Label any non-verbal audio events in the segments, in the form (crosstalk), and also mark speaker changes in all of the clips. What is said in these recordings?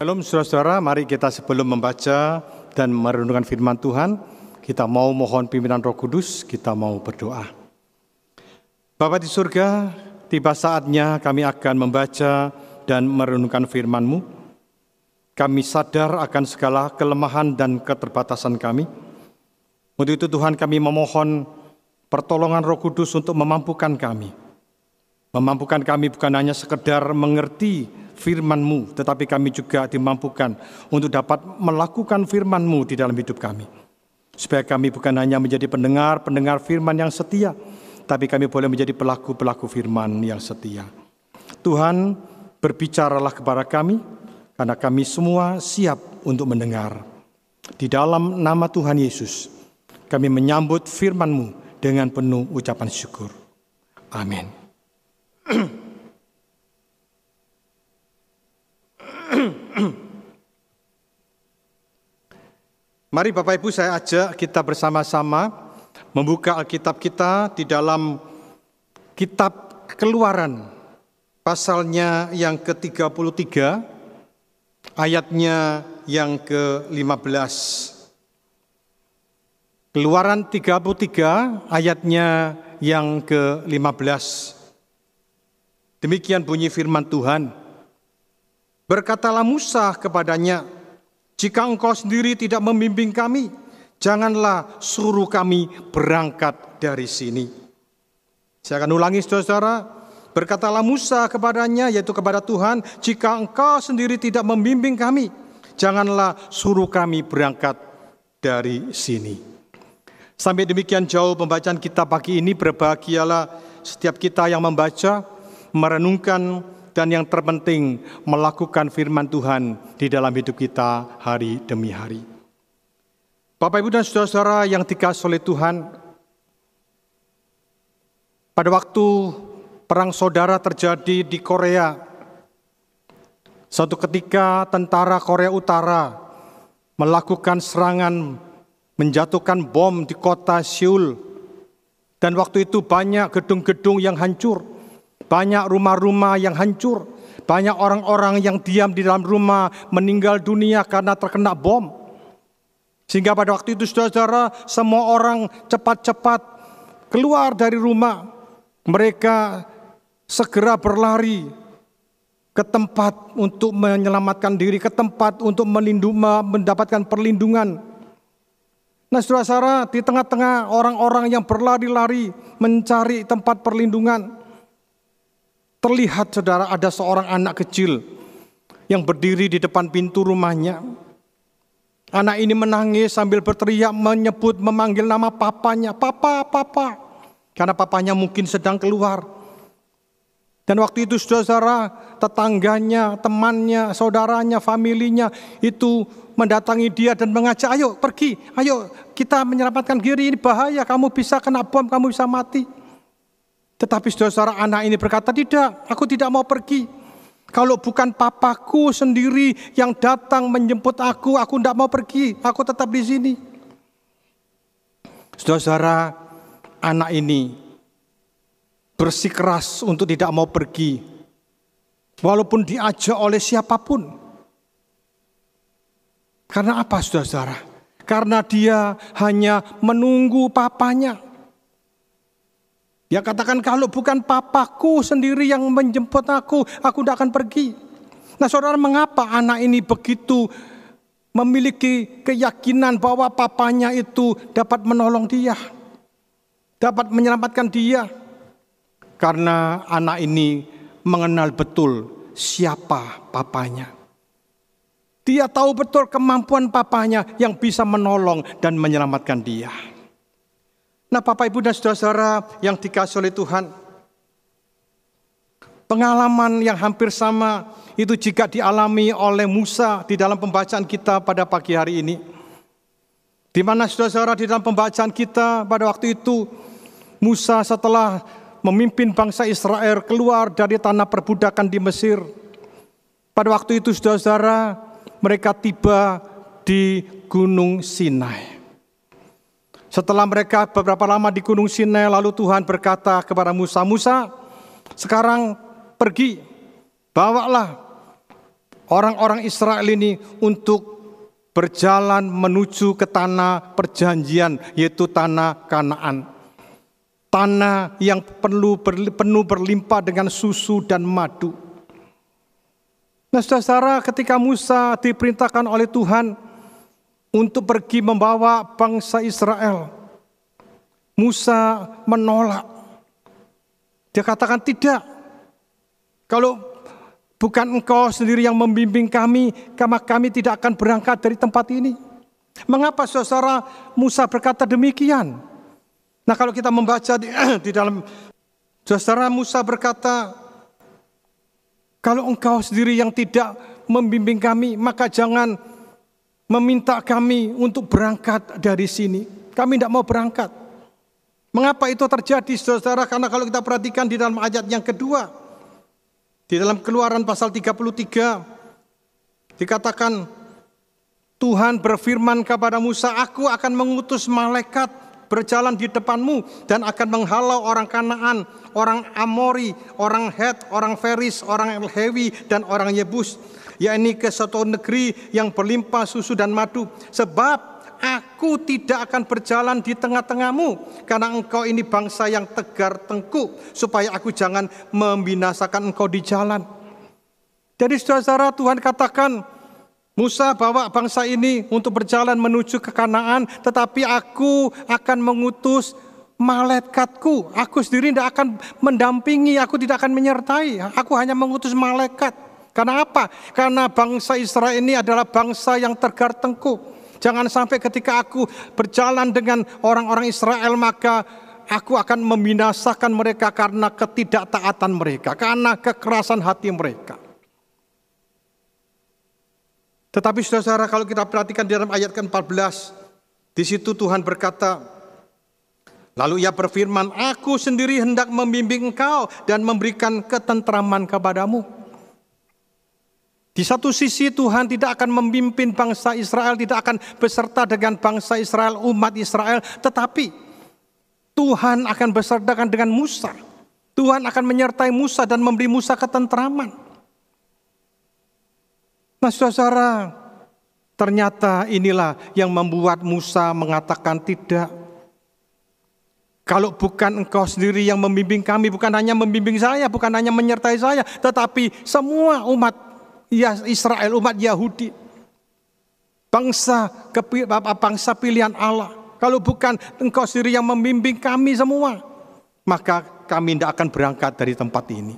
Speaker 1: Shalom saudara-saudara, mari kita sebelum membaca dan merenungkan firman Tuhan, kita mau mohon pimpinan roh kudus, kita mau berdoa. Bapak di surga, tiba saatnya kami akan membaca dan merenungkan firman-Mu. Kami sadar akan segala kelemahan dan keterbatasan kami. Untuk itu Tuhan kami memohon pertolongan roh kudus untuk memampukan kami. Memampukan kami bukan hanya sekedar mengerti firman-Mu, tetapi kami juga dimampukan untuk dapat melakukan firman-Mu di dalam hidup kami. Supaya kami bukan hanya menjadi pendengar-pendengar firman yang setia, tapi kami boleh menjadi pelaku-pelaku firman yang setia. Tuhan, berbicaralah kepada kami, karena kami semua siap untuk mendengar. Di dalam nama Tuhan Yesus, kami menyambut firman-Mu dengan penuh ucapan syukur. Amin. (clears throat) (coughs) Mari Bapak Ibu saya ajak kita bersama-sama membuka Alkitab kita di dalam kitab Keluaran pasalnya yang ke-33 ayatnya yang ke-15. Keluaran 33 ayatnya yang ke-15. Demikian bunyi firman Tuhan. Berkatalah Musa kepadanya, "Jika engkau sendiri tidak membimbing kami, janganlah suruh kami berangkat dari sini." Saya akan ulangi saudara-saudara, berkatalah Musa kepadanya yaitu kepada Tuhan, "Jika engkau sendiri tidak membimbing kami, janganlah suruh kami berangkat dari sini." Sampai demikian jauh pembacaan kita pagi ini berbahagialah setiap kita yang membaca, merenungkan dan yang terpenting melakukan firman Tuhan di dalam hidup kita hari demi hari. Bapak Ibu dan saudara-saudara yang dikasih oleh Tuhan, pada waktu perang saudara terjadi di Korea, suatu ketika tentara Korea Utara melakukan serangan menjatuhkan bom di kota Seoul dan waktu itu banyak gedung-gedung yang hancur banyak rumah-rumah yang hancur, banyak orang-orang yang diam di dalam rumah meninggal dunia karena terkena bom. Sehingga pada waktu itu saudara-saudara semua orang cepat-cepat keluar dari rumah. Mereka segera berlari ke tempat untuk menyelamatkan diri, ke tempat untuk mendapatkan perlindungan. Nah saudara-saudara di tengah-tengah orang-orang yang berlari-lari mencari tempat perlindungan. Terlihat saudara ada seorang anak kecil yang berdiri di depan pintu rumahnya. Anak ini menangis sambil berteriak menyebut memanggil nama papanya, "Papa, papa." Karena papanya mungkin sedang keluar. Dan waktu itu saudara, tetangganya, temannya, saudaranya, familinya itu mendatangi dia dan mengajak, ayo pergi, ayo kita menyelamatkan diri, ini bahaya, kamu bisa kena bom, kamu bisa mati. Tetapi saudara-saudara anak ini berkata, tidak, aku tidak mau pergi. Kalau bukan papaku sendiri yang datang menjemput aku, aku tidak mau pergi. Aku tetap di sini. Saudara-saudara, anak ini bersikeras untuk tidak mau pergi. Walaupun diajak oleh siapa pun. Karena apa saudara-saudara? Karena dia hanya menunggu papanya. Dia katakan kalau bukan papaku sendiri yang menjemput aku, aku tidak akan pergi. Nah saudara mengapa anak ini begitu memiliki keyakinan bahwa papanya itu dapat menolong dia. Dapat menyelamatkan dia. Karena anak ini mengenal betul siapa papanya. Dia tahu betul kemampuan papanya yang bisa menolong dan menyelamatkan dia. Nah Bapak Ibu dan Saudara-saudara yang dikasih oleh Tuhan. Pengalaman yang hampir sama itu jika dialami oleh Musa di dalam pembacaan kita pada pagi hari ini. Di mana saudara-saudara di dalam pembacaan kita pada waktu itu Musa setelah memimpin bangsa Israel keluar dari tanah perbudakan di Mesir. Pada waktu itu saudara-saudara mereka tiba di Gunung Sinai. Setelah mereka beberapa lama di Gunung Sinai, lalu Tuhan berkata kepada Musa, Musa, sekarang pergi, bawalah orang-orang Israel ini untuk berjalan menuju ke tanah perjanjian, yaitu tanah Kanaan. Tanah yang perlu penuh berlimpah dengan susu dan madu. Nah, saudara, ketika Musa diperintahkan oleh Tuhan untuk pergi membawa bangsa Israel, Musa menolak. Dia katakan tidak. Kalau Bukan engkau sendiri yang membimbing kami, karena kami tidak akan berangkat dari tempat ini. Mengapa saudara Musa berkata demikian? Nah kalau kita membaca di, (clears throat) di dalam saudara Musa berkata, kalau engkau sendiri yang tidak membimbing kami, maka jangan meminta kami untuk berangkat dari sini. Kami tidak mau berangkat. Mengapa itu terjadi saudara? Karena kalau kita perhatikan di dalam ayat yang kedua, di dalam keluaran pasal 33 dikatakan Tuhan berfirman kepada Musa, "Aku akan mengutus malaikat berjalan di depanmu dan akan menghalau orang Kanaan, orang Amori, orang Het, orang Feris, orang Elhewi dan orang Yebus, yakni ke suatu negeri yang berlimpah susu dan madu. Sebab Aku tidak akan berjalan di tengah-tengahmu karena engkau ini bangsa yang tegar tengkuk supaya aku jangan membinasakan engkau di jalan. Jadi saudara Tuhan katakan Musa bawa bangsa ini untuk berjalan menuju ke Kanaan tetapi aku akan mengutus malaikatku. Aku sendiri tidak akan mendampingi, aku tidak akan menyertai. Aku hanya mengutus malaikat. Karena apa? Karena bangsa Israel ini adalah bangsa yang tegar tengkuk. Jangan sampai ketika aku berjalan dengan orang-orang Israel maka aku akan membinasakan mereka karena ketidaktaatan mereka, karena kekerasan hati mereka. Tetapi saudara kalau kita perhatikan di dalam ayat ke-14, di situ Tuhan berkata, Lalu ia berfirman, Aku sendiri hendak membimbing engkau dan memberikan ketentraman kepadamu. Di satu sisi Tuhan tidak akan memimpin bangsa Israel, tidak akan beserta dengan bangsa Israel, umat Israel, tetapi Tuhan akan beserta dengan Musa. Tuhan akan menyertai Musa dan memberi Musa ketentraman. Nah saudara, ternyata inilah yang membuat Musa mengatakan tidak. Kalau bukan engkau sendiri yang membimbing kami, bukan hanya membimbing saya, bukan hanya menyertai saya, tetapi semua umat Israel umat Yahudi. Bangsa bangsa pilihan Allah. Kalau bukan engkau sendiri yang membimbing kami semua, maka kami tidak akan berangkat dari tempat ini.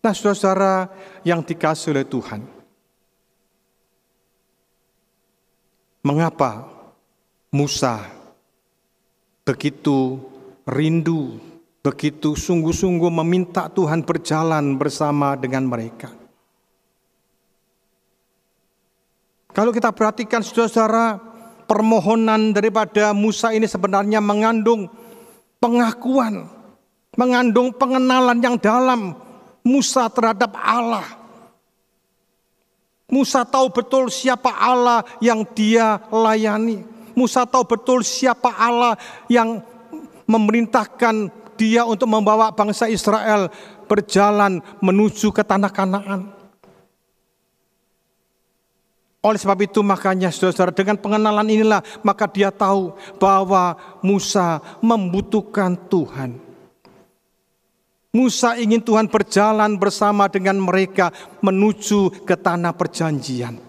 Speaker 1: Nah saudara yang dikasih oleh Tuhan. Mengapa Musa begitu rindu, begitu sungguh-sungguh meminta Tuhan berjalan bersama dengan mereka? Kalau kita perhatikan saudara-saudara, permohonan daripada Musa ini sebenarnya mengandung pengakuan, mengandung pengenalan yang dalam Musa terhadap Allah. Musa tahu betul siapa Allah yang dia layani. Musa tahu betul siapa Allah yang memerintahkan dia untuk membawa bangsa Israel berjalan menuju ke tanah Kanaan. Oleh sebab itu makanya saudara-saudara dengan pengenalan inilah maka dia tahu bahwa Musa membutuhkan Tuhan. Musa ingin Tuhan berjalan bersama dengan mereka menuju ke tanah perjanjian.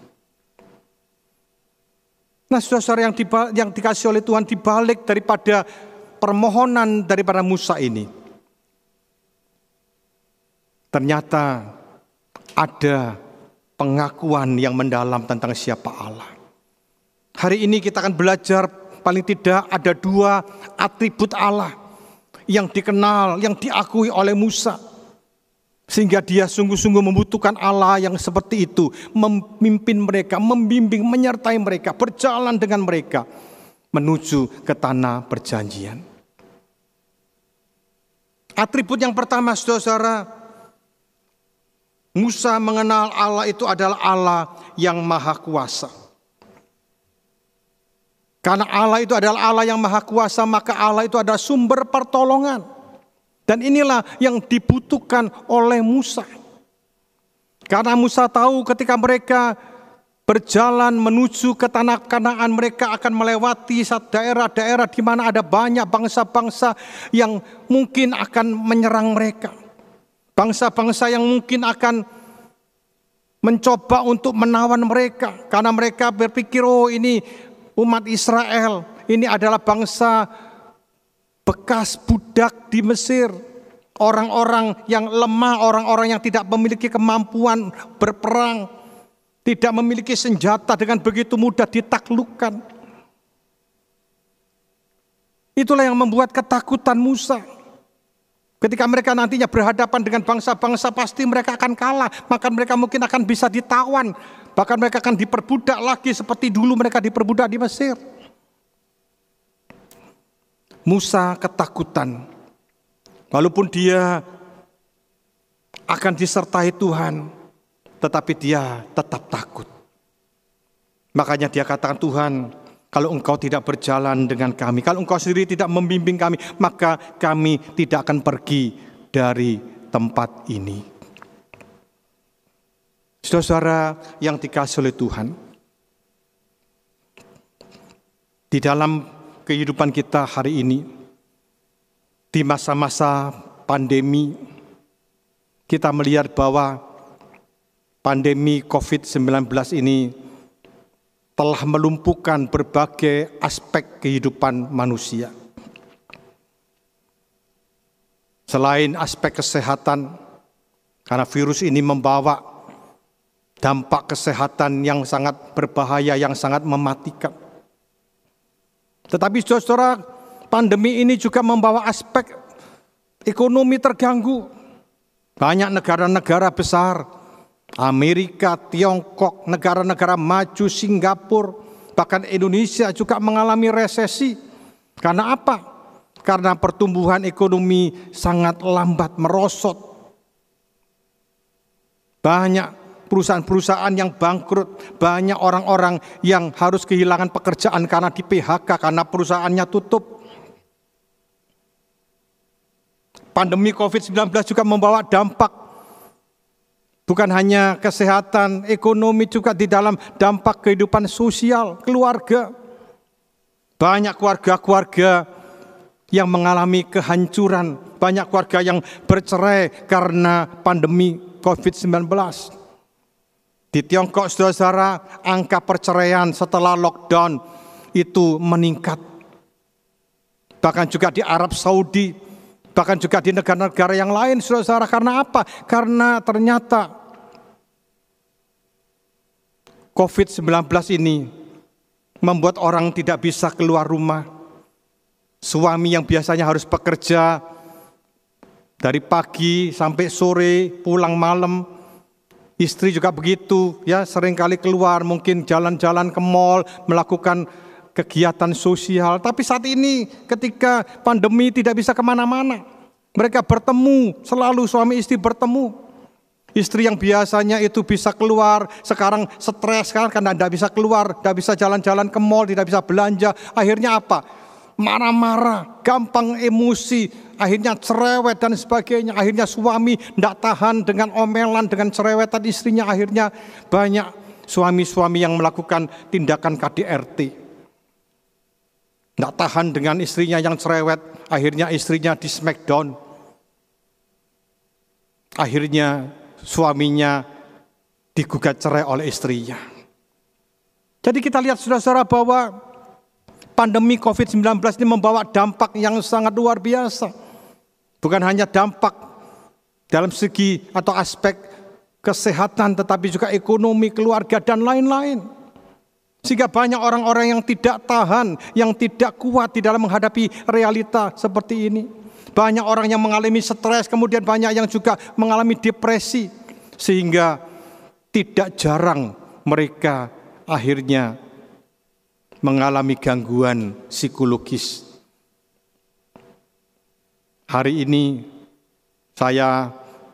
Speaker 1: Nah saudara-saudara yang, yang dikasih oleh Tuhan dibalik daripada permohonan daripada Musa ini. Ternyata ada pengakuan yang mendalam tentang siapa Allah. Hari ini kita akan belajar paling tidak ada dua atribut Allah yang dikenal, yang diakui oleh Musa. Sehingga dia sungguh-sungguh membutuhkan Allah yang seperti itu. Memimpin mereka, membimbing, menyertai mereka, berjalan dengan mereka. Menuju ke tanah perjanjian. Atribut yang pertama saudara-saudara Musa mengenal Allah itu adalah Allah yang maha kuasa. Karena Allah itu adalah Allah yang maha kuasa, maka Allah itu adalah sumber pertolongan. Dan inilah yang dibutuhkan oleh Musa. Karena Musa tahu ketika mereka berjalan menuju ke tanah kanaan mereka akan melewati daerah-daerah di mana ada banyak bangsa-bangsa yang mungkin akan menyerang mereka. Bangsa-bangsa yang mungkin akan mencoba untuk menawan mereka karena mereka berpikir oh ini umat Israel, ini adalah bangsa bekas budak di Mesir. Orang-orang yang lemah, orang-orang yang tidak memiliki kemampuan berperang, tidak memiliki senjata dengan begitu mudah ditaklukkan. Itulah yang membuat ketakutan Musa. Ketika mereka nantinya berhadapan dengan bangsa-bangsa pasti mereka akan kalah. Maka mereka mungkin akan bisa ditawan. Bahkan mereka akan diperbudak lagi seperti dulu mereka diperbudak di Mesir. Musa ketakutan. Walaupun dia akan disertai Tuhan, tetapi dia tetap takut. Makanya dia katakan Tuhan, kalau engkau tidak berjalan dengan kami, kalau engkau sendiri tidak membimbing kami, maka kami tidak akan pergi dari tempat ini. Saudara yang dikasih oleh Tuhan, di dalam kehidupan kita hari ini, di masa-masa pandemi, kita melihat bahwa pandemi COVID-19 ini telah melumpuhkan berbagai aspek kehidupan manusia. Selain aspek kesehatan, karena virus ini membawa dampak kesehatan yang sangat berbahaya, yang sangat mematikan. Tetapi saudara, pandemi ini juga membawa aspek ekonomi terganggu. Banyak negara-negara besar Amerika, Tiongkok, negara-negara maju, Singapura, bahkan Indonesia juga mengalami resesi. Karena apa? Karena pertumbuhan ekonomi sangat lambat merosot. Banyak perusahaan-perusahaan yang bangkrut, banyak orang-orang yang harus kehilangan pekerjaan karena di PHK karena perusahaannya tutup. Pandemi COVID-19 juga membawa dampak Bukan hanya kesehatan, ekonomi juga di dalam dampak kehidupan sosial, keluarga. Banyak keluarga-keluarga yang mengalami kehancuran, banyak keluarga yang bercerai karena pandemi COVID-19. Di Tiongkok, saudara-saudara, angka perceraian setelah lockdown itu meningkat. Bahkan juga di Arab Saudi, bahkan juga di negara-negara yang lain, saudara-saudara. Karena apa? Karena ternyata COVID-19 ini membuat orang tidak bisa keluar rumah. Suami yang biasanya harus bekerja dari pagi sampai sore, pulang malam. Istri juga begitu, ya sering kali keluar, mungkin jalan-jalan ke mall, melakukan kegiatan sosial. Tapi saat ini ketika pandemi tidak bisa ke mana-mana. Mereka bertemu, selalu suami istri bertemu. Istri yang biasanya itu bisa keluar, sekarang stres kan karena tidak bisa keluar, tidak bisa jalan-jalan ke mall, tidak bisa belanja. Akhirnya apa? Marah-marah, gampang emosi, akhirnya cerewet dan sebagainya. Akhirnya suami tidak tahan dengan omelan, dengan cerewetan istrinya. Akhirnya banyak suami-suami yang melakukan tindakan KDRT. Tidak tahan dengan istrinya yang cerewet, akhirnya istrinya di smackdown. Akhirnya suaminya digugat cerai oleh istrinya. Jadi kita lihat saudara-saudara bahwa pandemi COVID-19 ini membawa dampak yang sangat luar biasa. Bukan hanya dampak dalam segi atau aspek kesehatan tetapi juga ekonomi, keluarga dan lain-lain. Sehingga banyak orang-orang yang tidak tahan, yang tidak kuat di dalam menghadapi realita seperti ini. Banyak orang yang mengalami stres, kemudian banyak yang juga mengalami depresi. Sehingga tidak jarang mereka akhirnya mengalami gangguan psikologis. Hari ini saya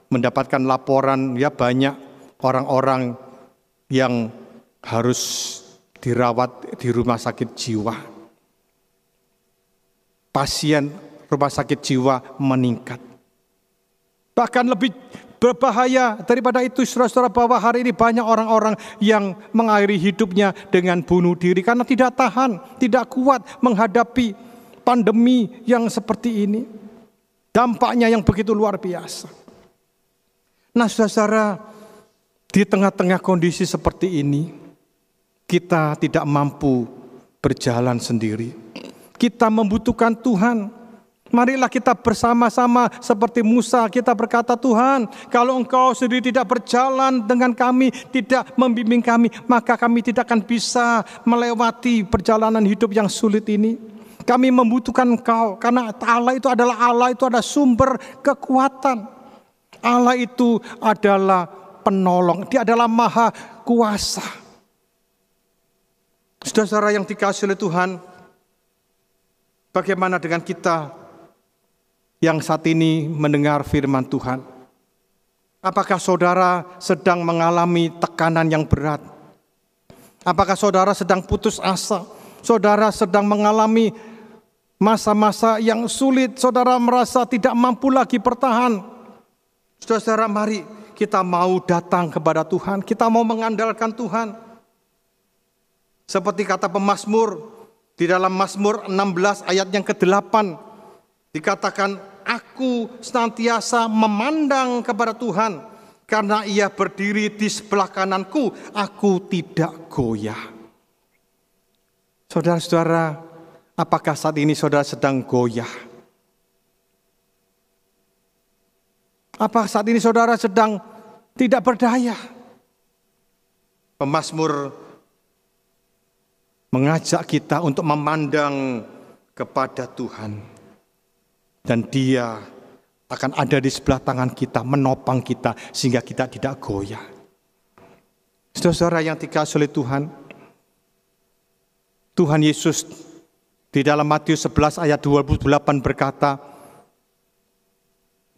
Speaker 1: mendapatkan laporan ya banyak orang-orang yang harus dirawat di rumah sakit jiwa. Pasien rumah sakit jiwa meningkat. Bahkan lebih Berbahaya daripada itu saudara-saudara bahwa hari ini banyak orang-orang yang mengakhiri hidupnya dengan bunuh diri karena tidak tahan, tidak kuat menghadapi pandemi yang seperti ini. Dampaknya yang begitu luar biasa. Nah saudara-saudara, di tengah-tengah kondisi seperti ini, kita tidak mampu berjalan sendiri. Kita membutuhkan Tuhan. Marilah kita bersama-sama seperti Musa kita berkata Tuhan kalau engkau sendiri tidak berjalan dengan kami tidak membimbing kami maka kami tidak akan bisa melewati perjalanan hidup yang sulit ini. Kami membutuhkan engkau karena Allah itu adalah Allah itu ada sumber kekuatan. Allah itu adalah penolong, dia adalah maha kuasa. Saudara-saudara yang dikasih oleh Tuhan, bagaimana dengan kita yang saat ini mendengar firman Tuhan. Apakah saudara sedang mengalami tekanan yang berat? Apakah saudara sedang putus asa? Saudara sedang mengalami masa-masa yang sulit, saudara merasa tidak mampu lagi bertahan. Saudara, mari kita mau datang kepada Tuhan, kita mau mengandalkan Tuhan. Seperti kata pemazmur di dalam Mazmur 16 ayat yang ke-8 Dikatakan, aku senantiasa memandang kepada Tuhan, karena ia berdiri di sebelah kananku, aku tidak goyah. Saudara-saudara, apakah saat ini saudara sedang goyah? Apakah saat ini saudara sedang tidak berdaya? Pemasmur mengajak kita untuk memandang kepada Tuhan. Dan dia akan ada di sebelah tangan kita, menopang kita sehingga kita tidak goyah. Saudara yang dikasih oleh Tuhan, Tuhan Yesus di dalam Matius 11 ayat 28 berkata,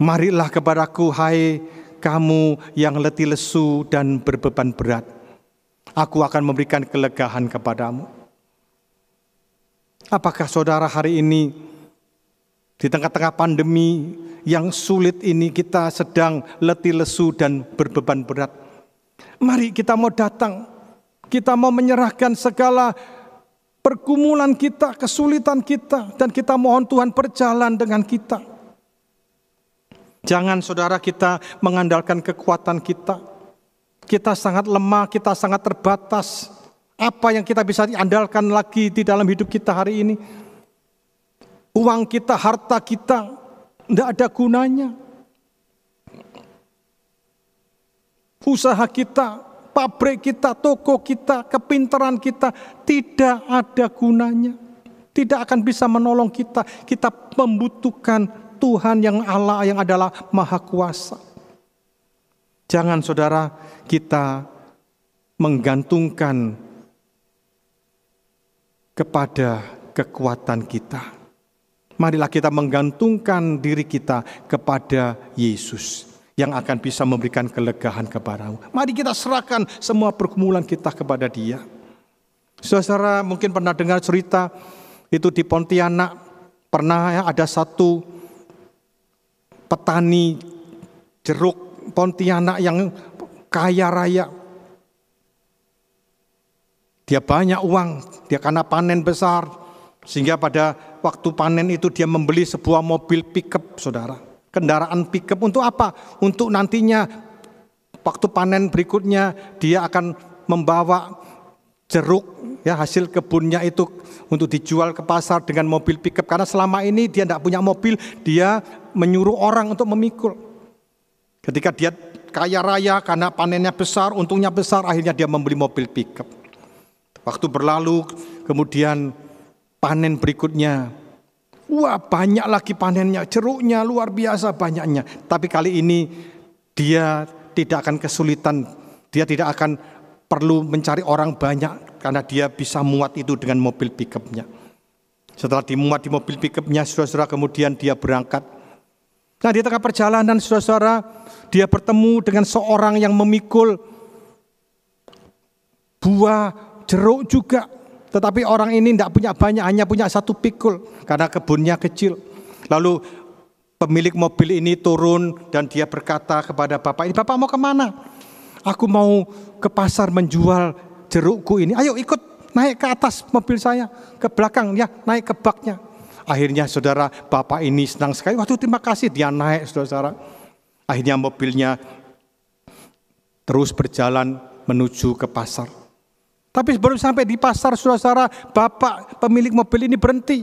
Speaker 1: Marilah kepadaku hai kamu yang letih lesu dan berbeban berat. Aku akan memberikan kelegahan kepadamu. Apakah saudara hari ini di tengah-tengah pandemi yang sulit ini kita sedang letih lesu dan berbeban berat. Mari kita mau datang. Kita mau menyerahkan segala pergumulan kita, kesulitan kita. Dan kita mohon Tuhan berjalan dengan kita. Jangan saudara kita mengandalkan kekuatan kita. Kita sangat lemah, kita sangat terbatas. Apa yang kita bisa diandalkan lagi di dalam hidup kita hari ini? Uang kita, harta kita, tidak ada gunanya. Usaha kita, pabrik kita, toko kita, kepintaran kita tidak ada gunanya. Tidak akan bisa menolong kita. Kita membutuhkan Tuhan yang Allah yang adalah Maha Kuasa. Jangan saudara kita menggantungkan kepada kekuatan kita marilah kita menggantungkan diri kita kepada Yesus yang akan bisa memberikan kelegahan kepadamu. Mari kita serahkan semua pergumulan kita kepada Dia. Saudara mungkin pernah dengar cerita itu di Pontianak pernah ya ada satu petani jeruk Pontianak yang kaya raya. Dia banyak uang, dia karena panen besar, sehingga pada waktu panen itu dia membeli sebuah mobil pickup, saudara. Kendaraan pickup untuk apa? Untuk nantinya waktu panen berikutnya dia akan membawa jeruk ya hasil kebunnya itu untuk dijual ke pasar dengan mobil pickup karena selama ini dia tidak punya mobil dia menyuruh orang untuk memikul ketika dia kaya raya karena panennya besar untungnya besar akhirnya dia membeli mobil pickup waktu berlalu kemudian panen berikutnya. Wah banyak lagi panennya, jeruknya luar biasa banyaknya. Tapi kali ini dia tidak akan kesulitan, dia tidak akan perlu mencari orang banyak karena dia bisa muat itu dengan mobil pickupnya. Setelah dimuat di mobil pickupnya, saudara-saudara kemudian dia berangkat. Nah di tengah perjalanan saudara-saudara, dia bertemu dengan seorang yang memikul buah jeruk juga. Tetapi orang ini tidak punya banyak, hanya punya satu pikul karena kebunnya kecil. Lalu pemilik mobil ini turun dan dia berkata kepada bapak ini, Bapak mau ke mana? Aku mau ke pasar menjual jerukku ini. Ayo ikut naik ke atas mobil saya, ke belakang ya, naik ke baknya. Akhirnya saudara bapak ini senang sekali. Waktu terima kasih dia naik saudara. Akhirnya mobilnya terus berjalan menuju ke pasar. Tapi baru sampai di pasar saudara, bapak pemilik mobil ini berhenti.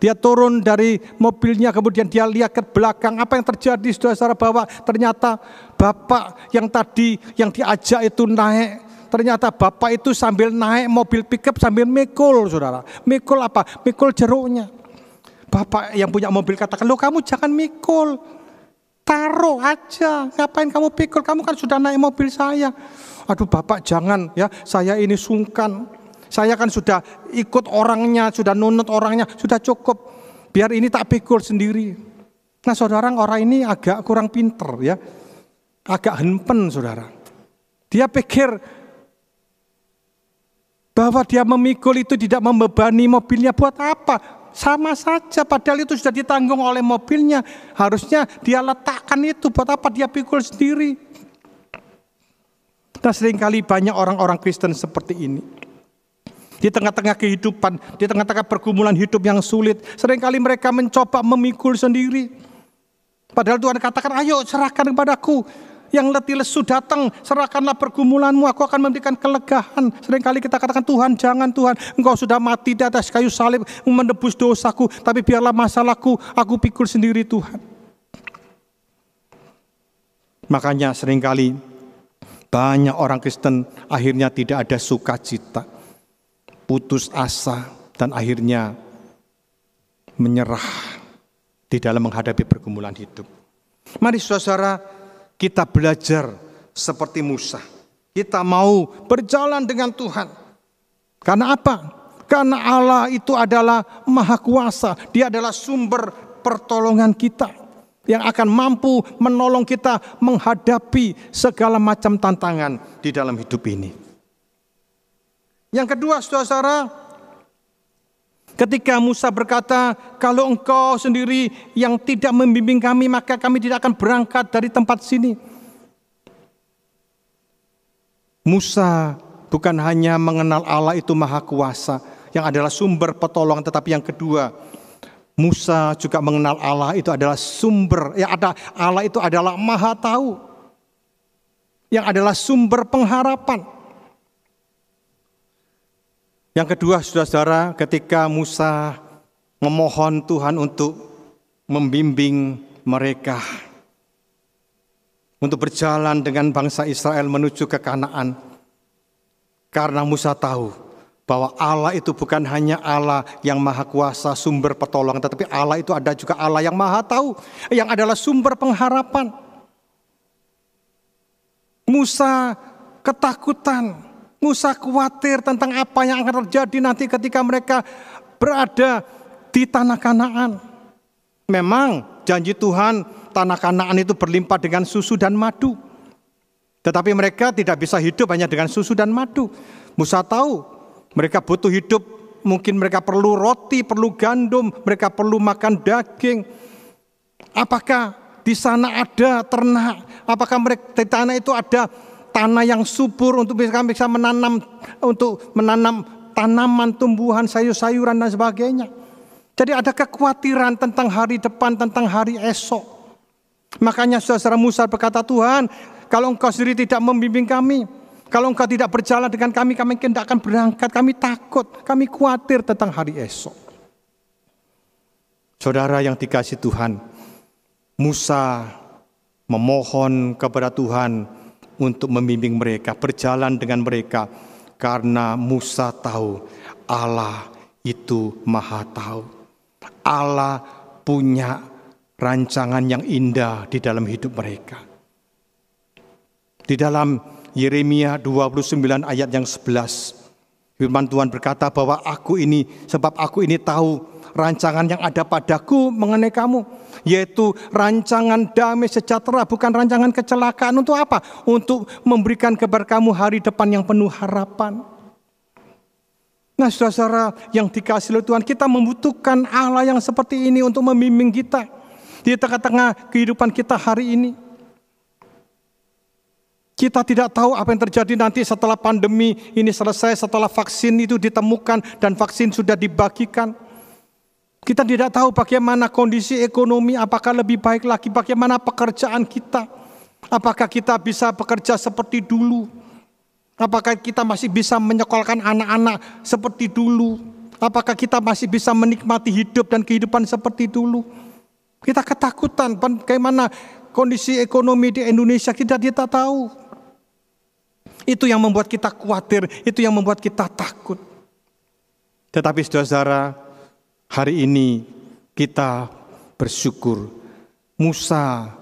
Speaker 1: Dia turun dari mobilnya, kemudian dia lihat ke belakang. Apa yang terjadi, saudara-saudara, bahwa ternyata bapak yang tadi yang diajak itu naik. Ternyata bapak itu sambil naik mobil pickup sambil mikul, saudara. Mikul apa? Mikul jeruknya. Bapak yang punya mobil katakan, lo kamu jangan mikul. Taruh aja, ngapain kamu pikul? Kamu kan sudah naik mobil saya. Aduh bapak jangan ya, saya ini sungkan. Saya kan sudah ikut orangnya, sudah nunut orangnya, sudah cukup. Biar ini tak pikul sendiri. Nah saudara orang ini agak kurang pinter ya. Agak hempen saudara. Dia pikir bahwa dia memikul itu tidak membebani mobilnya buat apa? Sama saja padahal itu sudah ditanggung oleh mobilnya. Harusnya dia letakkan itu buat apa dia pikul sendiri. Nah sering kali banyak orang-orang Kristen seperti ini. Di tengah-tengah kehidupan, di tengah-tengah pergumulan hidup yang sulit, sering kali mereka mencoba memikul sendiri. Padahal Tuhan katakan, ayo serahkan kepadaku. Yang letih lesu datang, serahkanlah pergumulanmu, aku akan memberikan kelegahan. Seringkali kita katakan, Tuhan jangan Tuhan, engkau sudah mati di atas kayu salib, menebus dosaku, tapi biarlah masalahku, aku pikul sendiri Tuhan. Makanya sering kali banyak orang Kristen akhirnya tidak ada sukacita putus asa, dan akhirnya menyerah di dalam menghadapi pergumulan hidup. Mari saudara kita belajar seperti Musa. Kita mau berjalan dengan Tuhan. Karena apa? Karena Allah itu adalah maha kuasa. Dia adalah sumber pertolongan kita. Yang akan mampu menolong kita menghadapi segala macam tantangan di dalam hidup ini. Yang kedua, saudara, ketika Musa berkata, "Kalau engkau sendiri yang tidak membimbing kami, maka kami tidak akan berangkat dari tempat sini." Musa bukan hanya mengenal Allah itu Maha Kuasa, yang adalah sumber pertolongan, tetapi yang kedua, Musa juga mengenal Allah itu adalah sumber, ya ada Allah itu adalah Maha Tahu, yang adalah sumber pengharapan. Yang kedua, saudara-saudara, ketika Musa memohon Tuhan untuk membimbing mereka untuk berjalan dengan bangsa Israel menuju ke Kanaan. Karena Musa tahu bahwa Allah itu bukan hanya Allah yang maha kuasa sumber pertolongan, tetapi Allah itu ada juga Allah yang maha tahu, yang adalah sumber pengharapan. Musa ketakutan Musa khawatir tentang apa yang akan terjadi nanti ketika mereka berada di tanah Kanaan. Memang janji Tuhan tanah Kanaan itu berlimpah dengan susu dan madu. Tetapi mereka tidak bisa hidup hanya dengan susu dan madu. Musa tahu mereka butuh hidup, mungkin mereka perlu roti, perlu gandum, mereka perlu makan daging. Apakah di sana ada ternak? Apakah mereka di tanah itu ada tanah yang subur untuk bisa bisa menanam untuk menanam tanaman, tumbuhan, sayur-sayuran dan sebagainya. Jadi ada kekhawatiran tentang hari depan, tentang hari esok. Makanya saudara Musa berkata, Tuhan, kalau engkau sendiri tidak membimbing kami, kalau engkau tidak berjalan dengan kami, kami tidak akan berangkat, kami takut, kami khawatir tentang hari esok. Saudara yang dikasih Tuhan, Musa memohon kepada Tuhan untuk membimbing mereka, berjalan dengan mereka, karena Musa tahu Allah itu Maha Tahu. Allah punya rancangan yang indah di dalam hidup mereka. Di dalam Yeremia 29 ayat yang 11, firman Tuhan berkata bahwa aku ini, sebab aku ini tahu rancangan yang ada padaku mengenai kamu, yaitu rancangan damai sejahtera, bukan rancangan kecelakaan. Untuk apa? Untuk memberikan kepada kamu hari depan yang penuh harapan. Nah, saudara-saudara yang dikasih oleh Tuhan, kita membutuhkan Allah yang seperti ini untuk membimbing kita. di tengah-tengah kehidupan kita hari ini. Kita tidak tahu apa yang terjadi nanti setelah pandemi ini selesai, setelah vaksin itu ditemukan dan vaksin sudah dibagikan. Kita tidak tahu bagaimana kondisi ekonomi, apakah lebih baik lagi, bagaimana pekerjaan kita. Apakah kita bisa bekerja seperti dulu? Apakah kita masih bisa menyekolahkan anak-anak seperti dulu? Apakah kita masih bisa menikmati hidup dan kehidupan seperti dulu? Kita ketakutan bagaimana kondisi ekonomi di Indonesia kita tidak tahu. Itu yang membuat kita khawatir, itu yang membuat kita takut. Tetapi saudara, hari ini kita bersyukur Musa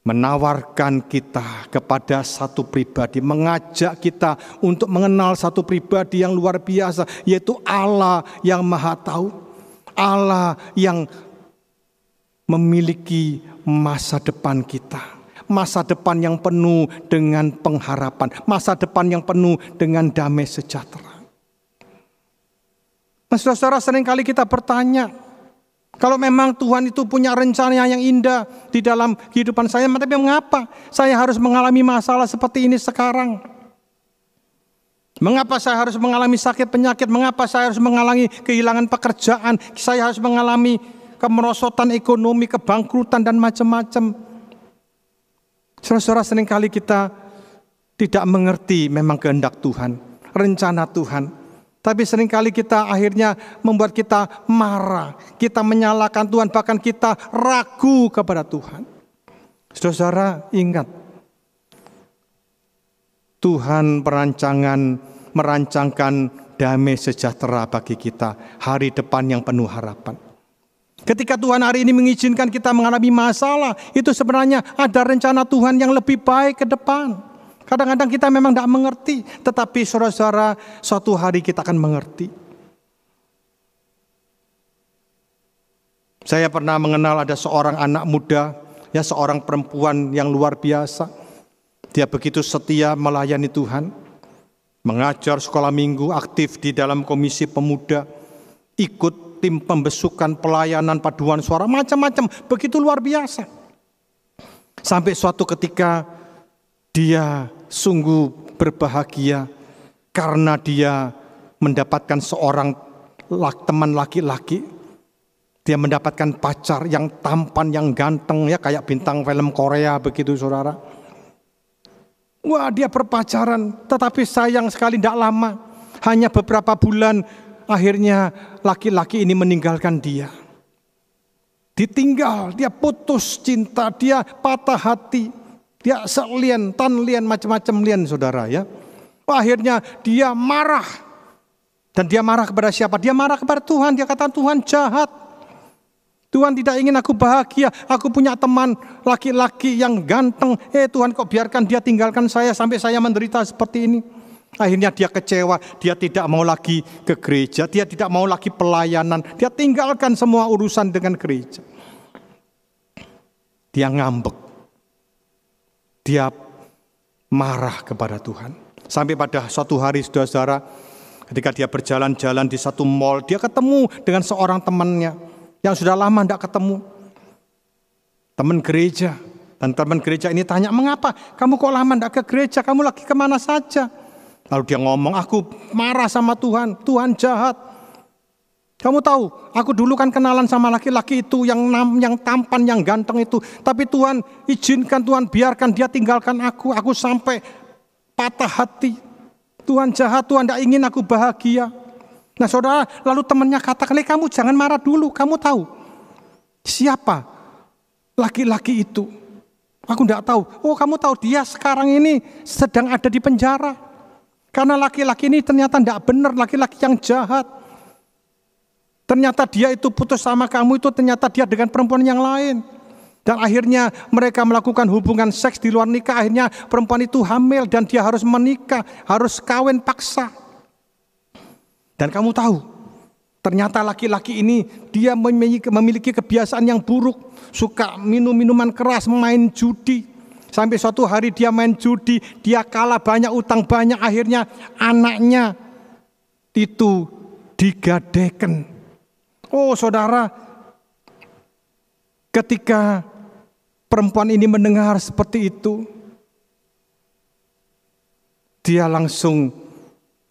Speaker 1: menawarkan kita kepada satu pribadi, mengajak kita untuk mengenal satu pribadi yang luar biasa, yaitu Allah yang Maha Tahu, Allah yang memiliki masa depan kita masa depan yang penuh dengan pengharapan, masa depan yang penuh dengan damai sejahtera. Nah, saudara-saudara sering kali kita bertanya, kalau memang Tuhan itu punya rencana yang indah di dalam kehidupan saya, tapi mengapa saya harus mengalami masalah seperti ini sekarang? Mengapa saya harus mengalami sakit penyakit? Mengapa saya harus mengalami kehilangan pekerjaan? Saya harus mengalami kemerosotan ekonomi, kebangkrutan dan macam-macam. Saudara-saudara sering kali kita tidak mengerti memang kehendak Tuhan, rencana Tuhan. Tapi sering kali kita akhirnya membuat kita marah, kita menyalahkan Tuhan, bahkan kita ragu kepada Tuhan. Saudara-saudara ingat, Tuhan perancangan merancangkan damai sejahtera bagi kita, hari depan yang penuh harapan. Ketika Tuhan hari ini mengizinkan kita mengalami masalah, itu sebenarnya ada rencana Tuhan yang lebih baik ke depan. Kadang-kadang kita memang tidak mengerti, tetapi saudara-saudara, suatu hari kita akan mengerti. Saya pernah mengenal ada seorang anak muda, ya seorang perempuan yang luar biasa. Dia begitu setia melayani Tuhan, mengajar sekolah minggu, aktif di dalam komisi pemuda, ikut tim pembesukan, pelayanan, paduan suara, macam-macam. Begitu luar biasa. Sampai suatu ketika dia sungguh berbahagia karena dia mendapatkan seorang teman laki-laki. Dia mendapatkan pacar yang tampan, yang ganteng ya kayak bintang film Korea begitu saudara. Wah dia berpacaran tetapi sayang sekali tidak lama. Hanya beberapa bulan Akhirnya laki-laki ini meninggalkan dia. Ditinggal, dia putus cinta, dia patah hati. Dia selien, tan lien, macam-macam lien saudara ya. Akhirnya dia marah. Dan dia marah kepada siapa? Dia marah kepada Tuhan. Dia kata Tuhan jahat. Tuhan tidak ingin aku bahagia. Aku punya teman laki-laki yang ganteng. Eh Tuhan kok biarkan dia tinggalkan saya sampai saya menderita seperti ini. Akhirnya dia kecewa, dia tidak mau lagi ke gereja, dia tidak mau lagi pelayanan, dia tinggalkan semua urusan dengan gereja. Dia ngambek. Dia marah kepada Tuhan. Sampai pada suatu hari saudara-saudara, ketika dia berjalan-jalan di satu mall, dia ketemu dengan seorang temannya yang sudah lama tidak ketemu. Teman gereja. Dan teman gereja ini tanya, mengapa kamu kok lama tidak ke gereja? Kamu lagi ke mana saja? Lalu dia ngomong, aku marah sama Tuhan, Tuhan jahat. Kamu tahu, aku dulu kan kenalan sama laki-laki itu yang yang tampan, yang ganteng itu. Tapi Tuhan izinkan, Tuhan biarkan dia tinggalkan aku. Aku sampai patah hati. Tuhan jahat, Tuhan tidak ingin aku bahagia. Nah saudara, lalu temannya katakan, kamu jangan marah dulu. Kamu tahu siapa laki-laki itu? Aku tidak tahu. Oh kamu tahu dia sekarang ini sedang ada di penjara. Karena laki-laki ini ternyata tidak benar, laki-laki yang jahat. Ternyata dia itu putus sama kamu itu ternyata dia dengan perempuan yang lain. Dan akhirnya mereka melakukan hubungan seks di luar nikah. Akhirnya perempuan itu hamil dan dia harus menikah, harus kawin paksa. Dan kamu tahu, ternyata laki-laki ini dia memiliki kebiasaan yang buruk. Suka minum minuman keras, main judi. Sampai suatu hari dia main judi, dia kalah banyak utang banyak, akhirnya anaknya itu digadekan. Oh saudara, Ketika perempuan ini mendengar seperti itu, dia langsung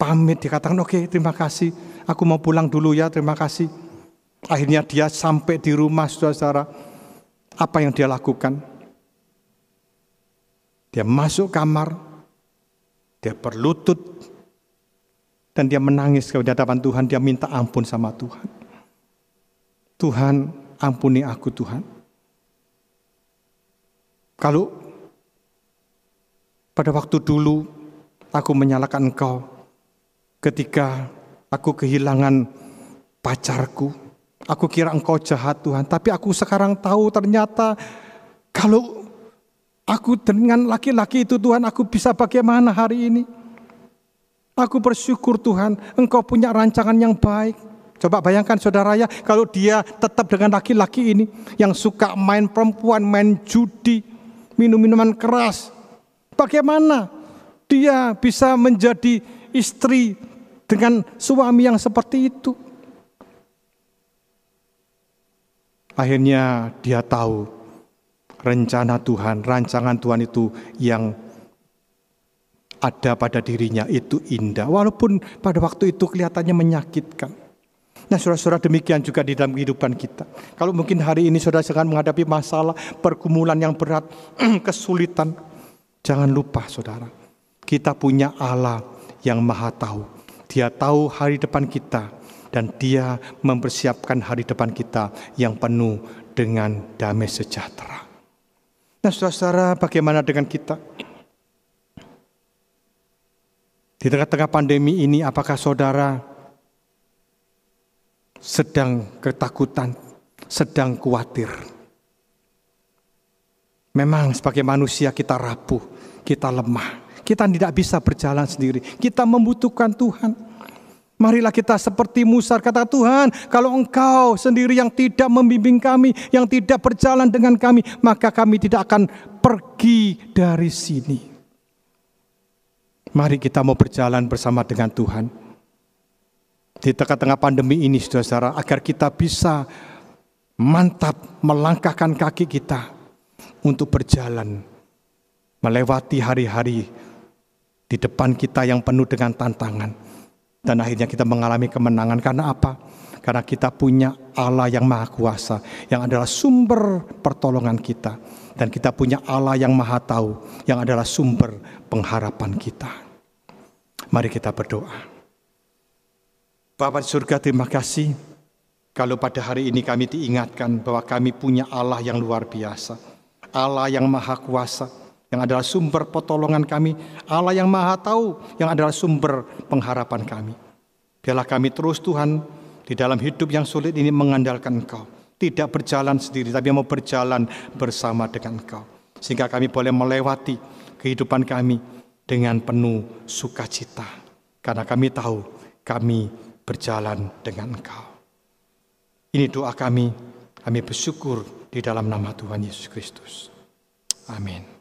Speaker 1: pamit, dikatakan, oke okay, terima kasih, aku mau pulang dulu ya, terima kasih. Akhirnya dia sampai di rumah saudara-saudara. Apa yang dia lakukan? Dia masuk kamar, dia berlutut, dan dia menangis ke hadapan Tuhan, dia minta ampun sama Tuhan. Tuhan, ampuni aku Tuhan. Kalau pada waktu dulu aku menyalahkan engkau ketika aku kehilangan pacarku, Aku kira engkau jahat Tuhan, tapi aku sekarang tahu ternyata kalau aku dengan laki-laki itu Tuhan, aku bisa bagaimana hari ini? Aku bersyukur Tuhan, engkau punya rancangan yang baik. Coba bayangkan saudara ya, kalau dia tetap dengan laki-laki ini yang suka main perempuan, main judi, minum minuman keras. Bagaimana dia bisa menjadi istri dengan suami yang seperti itu? Akhirnya dia tahu rencana Tuhan, rancangan Tuhan itu yang ada pada dirinya itu indah. Walaupun pada waktu itu kelihatannya menyakitkan. Nah saudara-saudara demikian juga di dalam kehidupan kita. Kalau mungkin hari ini saudara sedang menghadapi masalah, pergumulan yang berat, (clears throat) kesulitan. Jangan lupa saudara, kita punya Allah yang maha tahu. Dia tahu hari depan kita dan dia mempersiapkan hari depan kita yang penuh dengan damai sejahtera. Nah saudara-saudara bagaimana dengan kita? Di tengah-tengah pandemi ini apakah saudara sedang ketakutan, sedang khawatir? Memang sebagai manusia kita rapuh, kita lemah, kita tidak bisa berjalan sendiri. Kita membutuhkan Tuhan. Marilah kita seperti Musa kata Tuhan, kalau engkau sendiri yang tidak membimbing kami, yang tidak berjalan dengan kami, maka kami tidak akan pergi dari sini. Mari kita mau berjalan bersama dengan Tuhan. Di tengah-tengah pandemi ini saudara-saudara, agar kita bisa mantap melangkahkan kaki kita untuk berjalan melewati hari-hari di depan kita yang penuh dengan tantangan dan akhirnya kita mengalami kemenangan karena apa? Karena kita punya Allah yang Maha Kuasa, yang adalah sumber pertolongan kita, dan kita punya Allah yang Maha Tahu, yang adalah sumber pengharapan kita. Mari kita berdoa. Bapak surga, terima kasih kalau pada hari ini kami diingatkan bahwa kami punya Allah yang luar biasa, Allah yang Maha Kuasa, yang adalah sumber pertolongan kami, Allah yang maha tahu, yang adalah sumber pengharapan kami. Biarlah kami terus Tuhan, di dalam hidup yang sulit ini mengandalkan Engkau. Tidak berjalan sendiri, tapi mau berjalan bersama dengan Engkau. Sehingga kami boleh melewati kehidupan kami dengan penuh sukacita. Karena kami tahu kami berjalan dengan Engkau. Ini doa kami, kami bersyukur di dalam nama Tuhan Yesus Kristus. Amin.